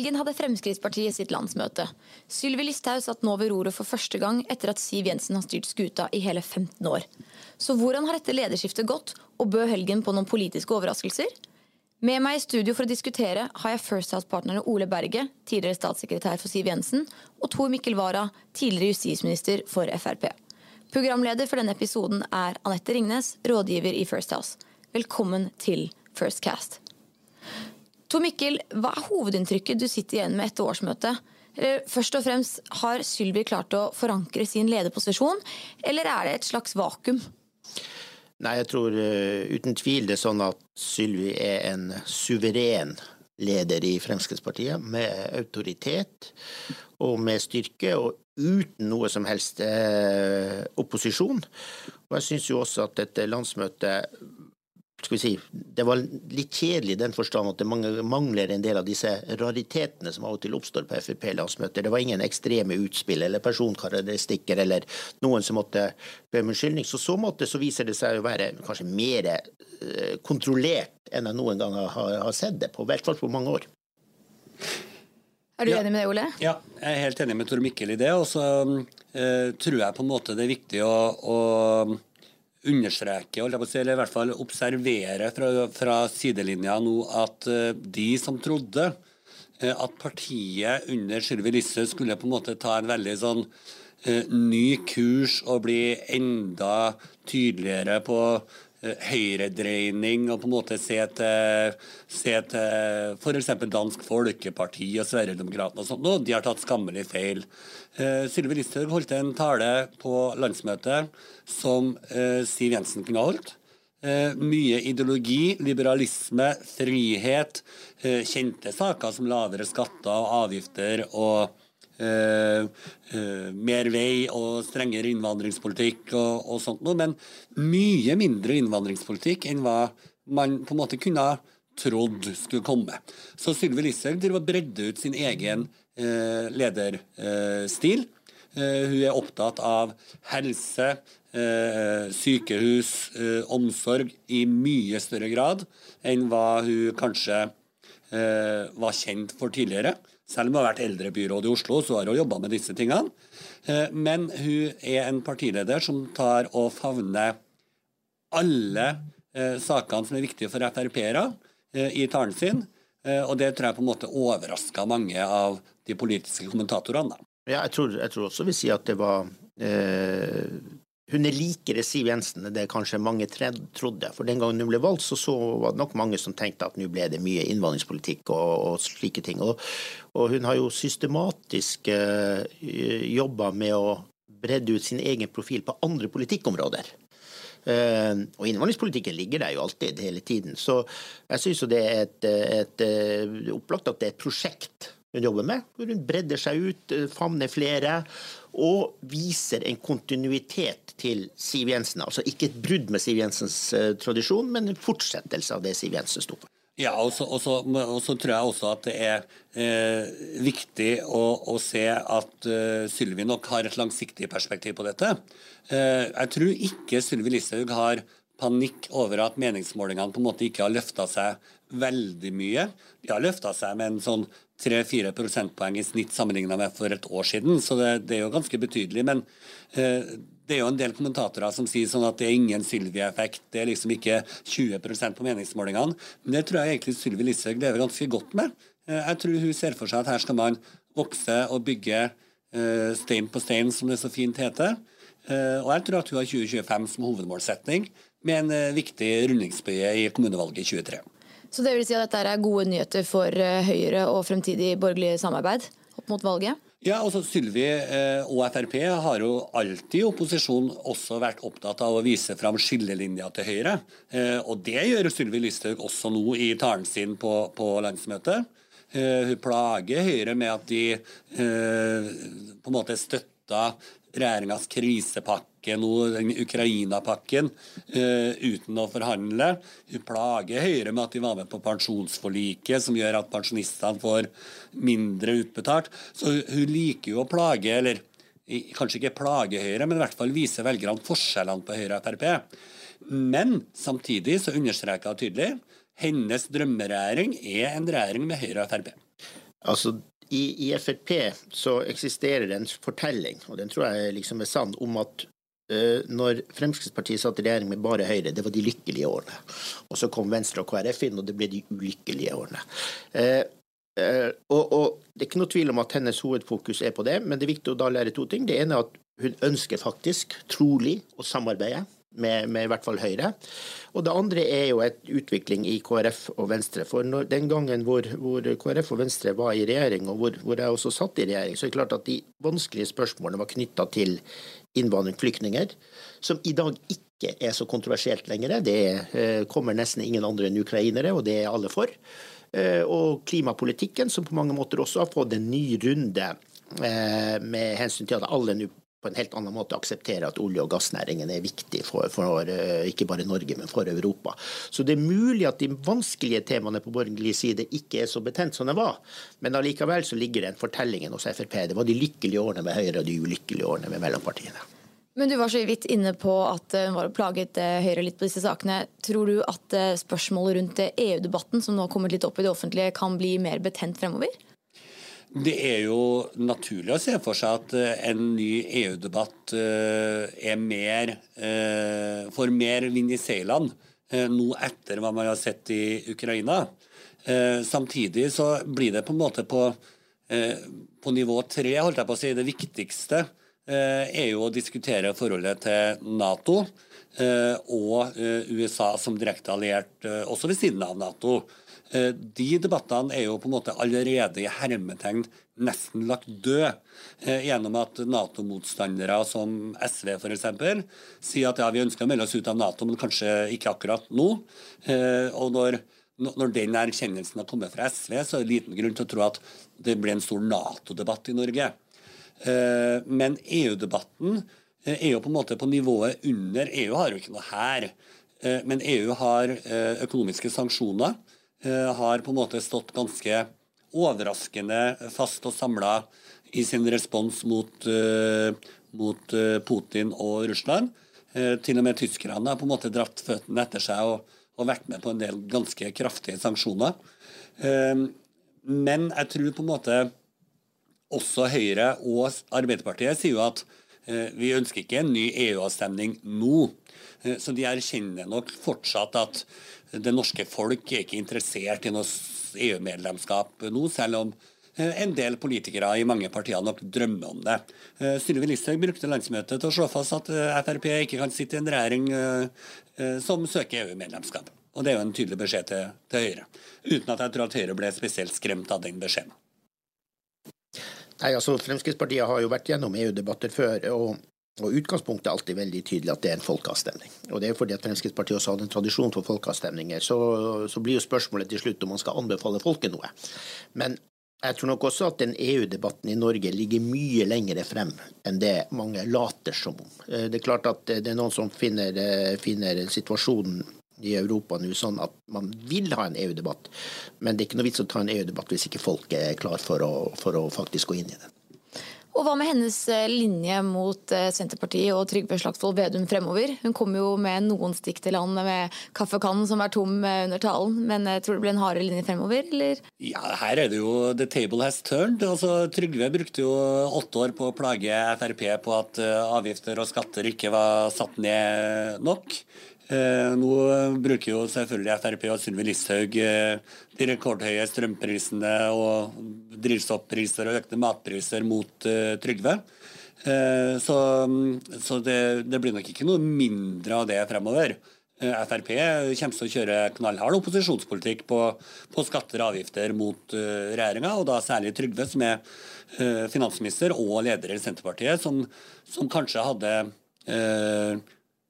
helgen hadde Fremskrittspartiet sitt landsmøte. Sylvi Listhaug satt nå ved roret for første gang etter at Siv Jensen har styrt skuta i hele 15 år. Så hvordan har dette lederskiftet gått, og bød helgen på noen politiske overraskelser? Med meg i studio for å diskutere har jeg First House-partnerne Ole Berge, tidligere statssekretær for Siv Jensen, og Tor Mikkel Wara, tidligere justisminister for Frp. Programleder for denne episoden er Anette Ringnes, rådgiver i First House. Velkommen til First Cast. Tor Mikkel, hva er hovedinntrykket du sitter igjen med etter årsmøtet? Først og fremst, Har Sylvi klart å forankre sin lederposisjon, eller er det et slags vakuum? Nei, jeg tror uh, uten tvil det er sånn at Sylvi er en suveren leder i Fremskrittspartiet, med autoritet og med styrke, og uten noe som helst uh, opposisjon. Og jeg syns jo også at dette landsmøtet si, Det var litt kjedelig i den forstand at det mangler en del av disse raritetene som av og til oppstår på Frp-landsmøter. Det var ingen ekstreme utspill eller personkarakteristikker eller noen som måtte be om unnskyldning. Så så måte så viser det seg å være kanskje mer eh, kontrollert enn jeg noen gang har, har sett det på, i hvert fall på mange år. Er du ja. enig med det, Ole? Ja, jeg er helt enig med Tor Mikkel i det. Og så uh, tror jeg på en måte det er viktig å, å understreke, eller i hvert fall observere fra, fra sidelinja nå at uh, de som trodde uh, at partiet under Sylvi Listhaug skulle på en måte ta en veldig sånn uh, ny kurs og bli enda tydeligere på høyredreining og på en måte se til, se til f.eks. Dansk Folkeparti og Sverigedemokraterna og sånt. Og de har tatt skammelig feil. Uh, Sylvi Listhaug holdt en tale på landsmøtet som uh, Siv Jensen kunne ha holdt. Uh, mye ideologi, liberalisme, frihet, eh, kjente saker som lavere skatter og avgifter og mer vei og strengere innvandringspolitikk og, og sånt noe, men mye mindre innvandringspolitikk enn hva man på en måte kunne trodd skulle komme. Så Sylvi Listhaug bredde ut sin egen uh, lederstil. hun er opptatt av helse, sykehus, omsorg i mye større grad enn hva hun kanskje var kjent for tidligere. Selv om hun har vært eldrebyråd i Oslo, så har hun jobba med disse tingene. Eh, men hun er en partileder som tar og favner alle eh, sakene som er viktige for Frp-ere eh, i talen sin. Og det tror jeg på en måte overraska mange av de politiske kommentatorene. Ja, jeg tror, jeg tror også vi sier at det var eh, hun er likere Siv Jensen enn det kanskje mange trodde. For den gangen hun ble valgt, så, så var det nok mange som tenkte at nå ble det mye innvandringspolitikk og, og slike ting. Og, og, hun har jo systematisk uh, eh, jobba med å bredde ut sin egen profil på andre politikkområder. Uh, og innvandringspolitikken ligger der jo alltid, hele tiden. Så jeg syns det er et, et, et, eh, opplagt at det er et prosjekt hun jobber med. Hvor hun bredder seg ut, favner flere og viser en kontinuitet til Siv Jensen. Altså ikke et brudd med Siv Jensens uh, tradisjon, men en fortsettelse av det Siv Jensen sto for. Ja, og så, tror jeg også at det er eh, viktig å, å, se at eh, Sylvi nok har et langsiktig perspektiv på dette. Eh, jeg tror ikke Sylvi Listhaug har panikk over at meningsmålingene på en måte ikke har løfta seg veldig mye. De har løfta seg med en sånn 3-4 prosentpoeng i snitt sammenligna med for et år siden, så det, det er jo ganske betydelig. Men eh, det er jo en del kommentatorer som sier sånn at det er ingen Sylvi-effekt, det er liksom ikke 20% på meningsmålingene. Men det tror jeg egentlig Sylvi Listhaug lever ganske godt med. Eh, jeg tror hun ser for seg at her skal man vokse og bygge eh, stein på stein, som det så fint heter. Eh, og jeg tror at hun har 2025 som hovedmålsetning, med en eh, viktig rundingsbøye i kommunevalget i 2023. Så det vil si at dette er gode nyheter for eh, Høyre og fremtidig borgerlig samarbeid opp mot valget? Ja, altså Sylvi eh, og Frp har jo alltid i opposisjon også vært opptatt av å vise fram skillelinja til Høyre. Eh, og det gjør Sylvi Listhaug også nå i talen sin på, på landsmøtet. Hun plager Høyre med at de på en måte støtta regjeringas krisepakke Ukraina-pakken, uh, uten å forhandle. Hun plager Høyre med at de var med på pensjonsforliket, som gjør at pensjonistene får mindre utbetalt. Så hun liker jo å plage, eller kanskje ikke plage Høyre, men i hvert fall vise velgerne forskjellene på Høyre og Frp. Men samtidig så understreker hun tydelig hennes drømmeregjering er en regjering med Høyre og Frp. Altså, i, i, Frp så eksisterer det en fortelling, og den tror jeg liksom er sann, om at uh, når Fremskrittspartiet satt i regjering med bare Høyre, det var de lykkelige årene. Og så kom Venstre og KrF inn, og det ble de ulykkelige årene. Uh, uh, og, og, Det er ikke noe tvil om at hennes hovedfokus er på det, men det er viktig å da lære to ting. Det ene er at hun ønsker faktisk, trolig, å samarbeide med, med, i hvert fall Høyre. Og det andre er jo et utvikling i KrF og Venstre. For når, den gangen hvor, hvor, KrF og Venstre var i regjering, og hvor, hvor, jeg også satt i regjering, så er det klart at de vanskelige spørsmålene var knytta til innvandring, flyktninger, som i dag ikke er så kontroversielt lenger. Det eh, kommer nesten ingen andre enn ukrainere, og det er alle for. Eh, og klimapolitikken, som på mange måter også har fått en ny runde eh, med hensyn til at alle nå på en helt annen måte akseptere at olje- og gassnæringen er viktig for, for, eh, ikke bare Norge, men for Europa. Så det er mulig at de vanskelige temaene på borgerlig side ikke er så betent som de var. Men allikevel så ligger den fortellingen hos Frp. Det var de lykkelige årene med Høyre og de ulykkelige årene med mellompartiene. Men du var så vidt inne på at hun var plaget eh, Høyre litt på disse sakene. Tror du at eh, spørsmålet rundt EU-debatten, som nå har kommet litt opp i det offentlige, kan bli mer betent fremover? Det er jo naturlig å se for seg at eh, en ny EU-debatt eh, er mer eh, får mer vind i seilene nå etter hva man har sett i Ukraina. Samtidig så blir det på en måte på, på nivå tre, holdt jeg på å si. Det viktigste er jo å diskutere forholdet til Nato og USA som direkte alliert også ved siden av Nato. Eh, de debattene er jo på en måte allerede i hermetegn nesten lagt død, eh, gjennom at Nato-motstandere som SV f.eks. sier at ja, vi ønsker å melde oss ut av Nato, men kanskje ikke akkurat nå. Eh, og når, når den erkjennelsen har kommet fra SV, så er det liten grunn til å tro at det blir en stor Nato-debatt i Norge. Men EU-debatten er jo på en måte på nivået under. EU har jo ikke noe her. Men EU har økonomiske sanksjoner. Eh, har på en måte stått ganske overraskende fast og samla i sin respons mot, uh, mot uh, Putin og Russland. Til og med tyskerne har på en måte dratt føttene etter seg og, og, vært med på en del ganske kraftige sanksjoner. men jeg tror på en måte også Høyre og Arbeiderpartiet sier jo at vi ønsker ikke en ny EU-avstemning nå. så de erkjenner nok fortsatt at det norske folk er ikke interessert i noe EU-medlemskap nå, selv om eh, en del politikere i mange partier nok drømmer om det. Eh, Sylvi Listhaug brukte landsmøtet til å slå fast at eh, Frp ikke kan sitte i en regjering som søker EU-medlemskap. Og Det er jo en tydelig beskjed til, til, Høyre. Uten at jeg tror at Høyre ble spesielt skremt av den beskjeden. Nei, altså Fremskrittspartiet har jo vært gjennom EU-debatter før. og og Utgangspunktet er alltid veldig tydelig at det er en folkeavstemning. Og det er fordi at Fremskrittspartiet også hadde en tradisjon for folkeavstemninger. Så, så blir jo spørsmålet til slutt om man skal anbefale folket noe. Men jeg tror nok også at den EU-debatten i Norge ligger mye lengre frem enn det mange later som om. Eh, det er klart at det er noen som finner, eh, finner situasjonen i Europa nå sånn at man vil ha en EU-debatt, men det er ikke noe vits å ta en EU-debatt hvis ikke folk er klar for å, for å faktisk gå inn i den. Og hva med hennes eh, linje mot eh, Senterpartiet og Trygve Slagsvold Vedum fremover? Hun kom jo med noen stikk til han med kaffekannen som er tom eh, under talen, men tror det blir en hardere linje fremover, eller? Ja, her er det jo the table has turned. Altså, Trygve brukte jo åtte år på å plage Frp på at avgifter og skatter ikke var satt ned nok. Eh, nå bruker jo selvfølgelig Frp og Sylvi Listhaug eh, de rekordhøye strømprisene og drivstoffpriser og økte matpriser mot eh, Trygve. Så, så det, det, blir nok ikke noe mindre av det fremover. Frp kommer til å kjøre knallhard opposisjonspolitikk på, på skatter og avgifter mot uh, regjeringa, og da særlig Trygve, som er finansminister og leder i Senterpartiet, som, som kanskje hadde uh,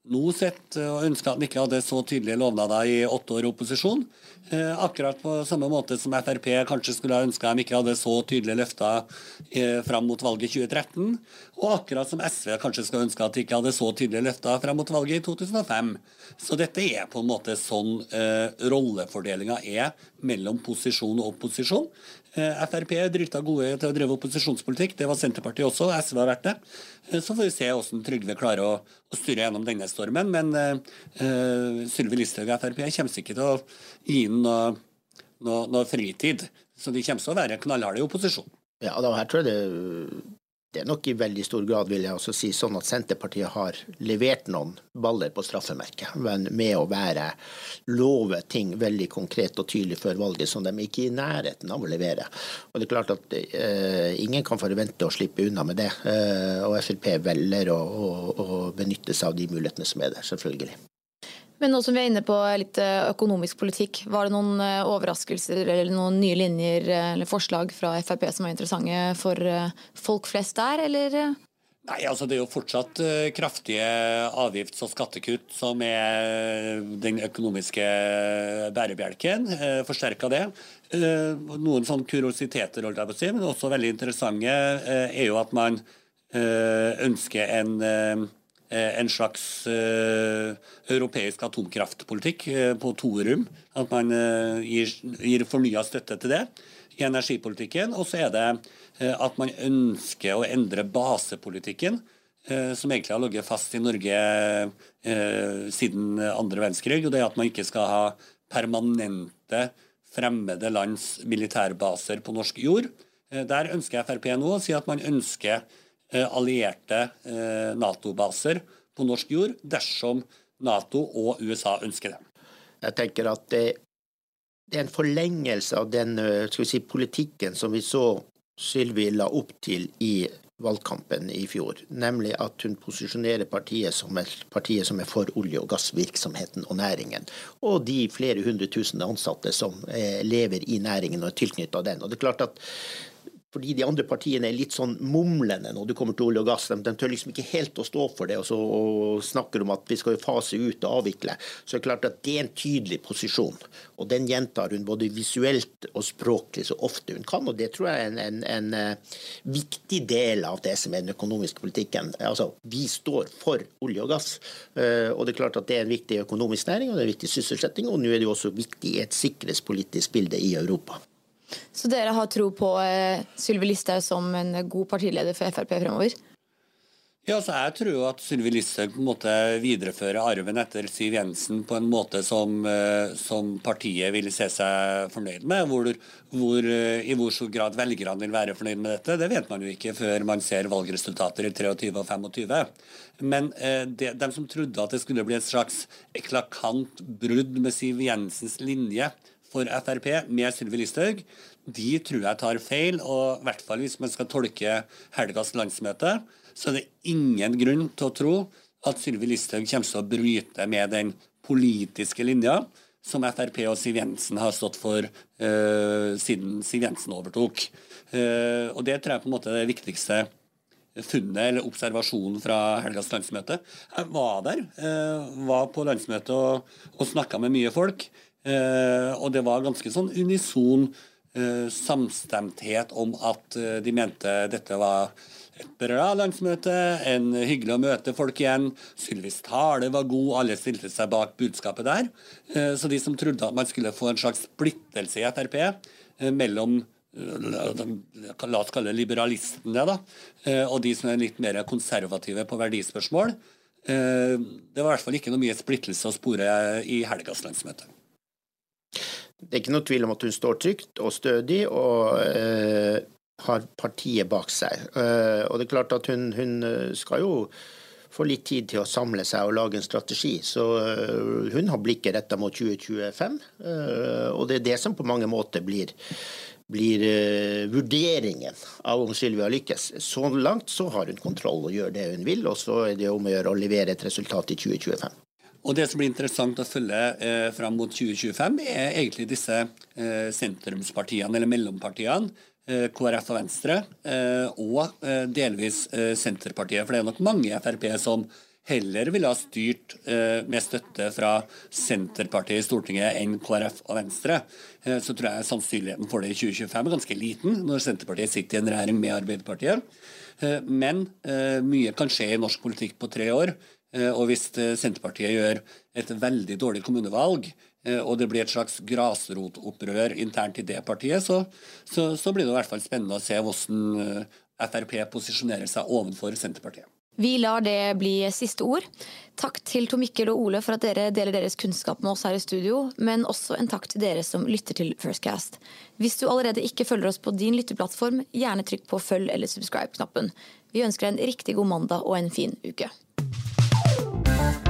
nå sett eh, og ønsker at han ikke hadde så tydelige lovnader i åtte år i opposisjon. Eh, akkurat på samme måte som Frp kanskje skulle ha ønska de ikke hadde så tydelige løfter eh, fram mot valget i 2013. Og akkurat som SV kanskje skulle ønske at de ikke hadde så tydelige løfter fram mot valget i 2005. Så dette er på en måte sånn eh, rollefordelinga er mellom posisjon og opposisjon. Eh, Frp er drita gode til å drive opposisjonspolitikk, det var Senterpartiet også, SV har vært det. Eh, så får vi se hvordan Trygve klarer å, å styre gjennom denne stormen. Men eh, Sylvi Listhaug og Frp kommer ikke til å gi ham noe, noe, noe, fritid. Så de kommer til å være knallharde i opposisjon. Ja, da, her tror jeg det, det er nok i veldig stor grad vil jeg også si sånn at Senterpartiet har levert noen baller på straffemerket, men med å være love ting veldig konkret og tydelig før valget som de ikke er i nærheten av å levere. Og det er klart at eh, Ingen kan forvente å slippe unna med det, eh, og Frp velger å, å, å benytte seg av de mulighetene som er der, selvfølgelig. Men nå som vi er inne på litt eh, økonomisk politikk, var det noen eh, overraskelser eller noen nye linjer eh, eller forslag fra Frp som var interessante for folk flest der, eller? Nei, altså Det er jo fortsatt kraftige avgifts- og skattekutt som er den økonomiske bærebjelken. Forsterka det. Noen sånne kuriositeter, holdt jeg på å si, men også veldig interessante, er jo at man ønsker en en slags uh, europeisk atomkraftpolitikk uh, på torum. At man uh, gir, gir fornya støtte til det i energipolitikken. Og så er det at man ønsker å endre basepolitikken, som egentlig har ligget fast i Norge siden andre verdenskrig. Og det er at man ikke skal ha permanente fremmede lands militærbaser på norsk jord. Der ønsker Frp nå å si at man ønsker Eh, allierte eh, Nato-baser på norsk jord dersom Nato og USA ønsker det. Jeg tenker at det, det er en forlengelse av den eh, si, politikken som vi så Sylvi la opp til i valgkampen i fjor, nemlig at hun posisjonerer partiet som er, partiet som er for olje- og gassvirksomheten og næringen, og de flere hundre tusen ansatte som lever i næringen og er tilknyttet den. Og det er klart at fordi de andre partiene er litt sånn mumlende når det kommer til olje og gass. De, de tør liksom ikke helt å stå for det og, så, og snakker om at vi skal fase ut og avvikle. Så det er klart at det er en tydelig posisjon. Og den gjentar hun både visuelt og språklig så ofte hun kan. Og det tror jeg er en, en, en uh, viktig del av det som er den økonomiske politikken. Altså, Vi står for olje og gass. Uh, og det er klart at det er en viktig økonomisk næring og det er en viktig sysselsetting. Og nå er det jo også viktig i et sikkerhetspolitisk bilde i Europa. Så dere har tro på eh, Sylvi Listhaug som en god partileder for Frp fremover? Ja, så Jeg tror at Sylvi Listhaug viderefører arven etter Siv Jensen på en måte som, eh, som partiet vil se seg fornøyd med. Hvor, hvor, eh, I hvor stor grad velgerne vil være fornøyd med dette, det vet man jo ikke før man ser valgresultater i 23 og 25. Men de, de som trodde at det skulle bli et slags eklakant brudd med Siv Jensens linje for Frp med Sylvi Listhaug, de tror jeg tar feil. Og i hvert fall hvis man skal tolke helgas landsmøte, så er det ingen grunn til å tro at Sylvi Listhaug kommer til å bryte med den politiske linja som Frp og Siv Jensen har stått for uh, siden Siv Jensen overtok. Uh, og Det tror jeg på en måte er det viktigste funnet eller observasjonen fra helgas landsmøte. Jeg var der, uh, var på landsmøtet og, og snakka med mye folk. Eh, og det var ganske sånn unison eh, samstemthet om at eh, de mente dette var et bra landsmøte, en hyggelig å møte folk igjen. Sylvis tale var god, alle stilte seg bak budskapet der. Så de som trodde at man skulle få en slags splittelse i Frp mellom la oss kalle liberalistene, da, og de som er litt mer konservative på verdispørsmål. Det var i hvert fall ikke noe mye splittelse å spore i helgas landsmøte. Det er ikke noe tvil om at hun står trygt og stødig og eh, har partiet bak seg. Eh, og det er klart at hun, hun, eh, skal jo få litt tid til å samle seg og lage en strategi. Så eh, hun har blikket retta mot 2025, og det er det som på mange måter blir blir vurderingen av om Sylvia lykkes. Så langt så har hun kontroll og gjør det hun vil, og så er det om å gjøre å levere et resultat i 2025. Og Det som blir interessant å følge eh, fram mot 2025, er egentlig disse eh, sentrumspartiene, eller mellompartiene. Eh, KrF og Venstre, eh, og eh, delvis eh, Senterpartiet. For det er nok mange Frp som heller ville ha styrt med støtte fra Senterpartiet i Stortinget enn KrF og Venstre. så tror jeg sannsynligheten for det i 2025 er ganske liten, når Senterpartiet sitter i en regjering med Arbeiderpartiet. men mye kan skje i norsk politikk på tre år. Eh, og hvis eh, Senterpartiet gjør et veldig dårlig kommunevalg, eh, og det blir et slags grasrotopprør internt i det partiet, så, så, så blir det i hvert fall spennende å se hvordan Frp posisjonerer seg overfor Senterpartiet. Vi lar det bli siste ord. Takk til Tor Mikkel og Ole for at dere deler deres kunnskap med oss her i studio, men også en takk til dere som lytter til Firstcast. Hvis du allerede ikke følger oss på din lytteplattform, gjerne trykk på følg eller subscribe-knappen. Vi ønsker deg en riktig god mandag og en fin uke. Bye.